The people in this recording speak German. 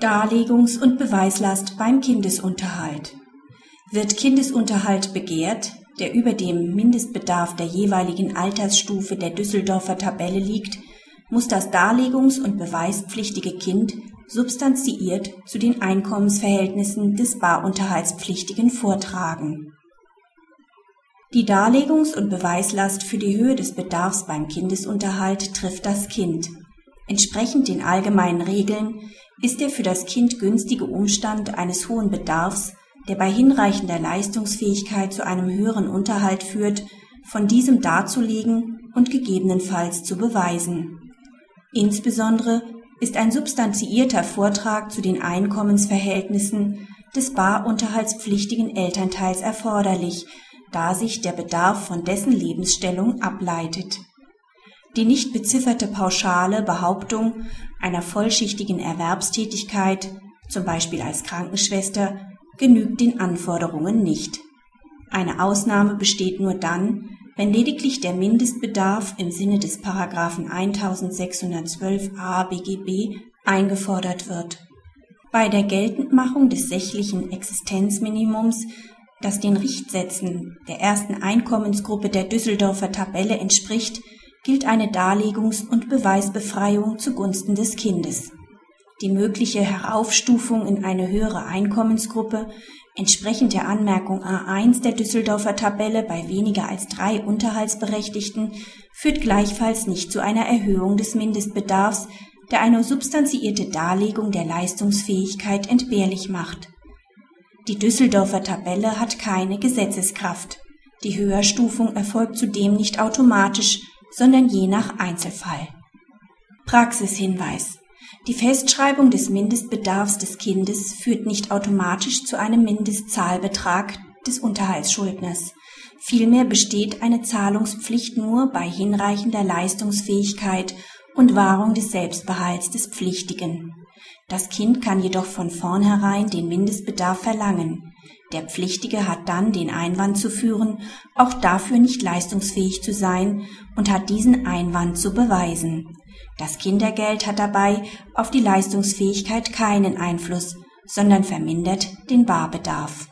Darlegungs- und Beweislast beim Kindesunterhalt. Wird Kindesunterhalt begehrt, der über dem Mindestbedarf der jeweiligen Altersstufe der Düsseldorfer Tabelle liegt, muss das darlegungs- und beweispflichtige Kind substanziiert zu den Einkommensverhältnissen des Barunterhaltspflichtigen vortragen. Die Darlegungs- und Beweislast für die Höhe des Bedarfs beim Kindesunterhalt trifft das Kind. Entsprechend den allgemeinen Regeln ist der für das Kind günstige Umstand eines hohen Bedarfs, der bei hinreichender Leistungsfähigkeit zu einem höheren Unterhalt führt, von diesem darzulegen und gegebenenfalls zu beweisen. Insbesondere ist ein substanziierter Vortrag zu den Einkommensverhältnissen des barunterhaltspflichtigen Elternteils erforderlich, da sich der Bedarf von dessen Lebensstellung ableitet. Die nicht bezifferte pauschale Behauptung einer vollschichtigen Erwerbstätigkeit, zum Beispiel als Krankenschwester, genügt den Anforderungen nicht. Eine Ausnahme besteht nur dann, wenn lediglich der Mindestbedarf im Sinne des Paragraphen 1612a BGB eingefordert wird. Bei der Geltendmachung des sächlichen Existenzminimums, das den Richtsätzen der ersten Einkommensgruppe der Düsseldorfer Tabelle entspricht, gilt eine Darlegungs- und Beweisbefreiung zugunsten des Kindes. Die mögliche Heraufstufung in eine höhere Einkommensgruppe entsprechend der Anmerkung A1 der Düsseldorfer Tabelle bei weniger als drei Unterhaltsberechtigten führt gleichfalls nicht zu einer Erhöhung des Mindestbedarfs, der eine substanziierte Darlegung der Leistungsfähigkeit entbehrlich macht. Die Düsseldorfer Tabelle hat keine Gesetzeskraft. Die Höherstufung erfolgt zudem nicht automatisch, sondern je nach Einzelfall. Praxishinweis die Festschreibung des Mindestbedarfs des Kindes führt nicht automatisch zu einem Mindestzahlbetrag des Unterhaltsschuldners. Vielmehr besteht eine Zahlungspflicht nur bei hinreichender Leistungsfähigkeit und Wahrung des Selbstbehalts des Pflichtigen. Das Kind kann jedoch von vornherein den Mindestbedarf verlangen. Der Pflichtige hat dann den Einwand zu führen, auch dafür nicht leistungsfähig zu sein und hat diesen Einwand zu beweisen. Das Kindergeld hat dabei auf die Leistungsfähigkeit keinen Einfluss, sondern vermindert den Barbedarf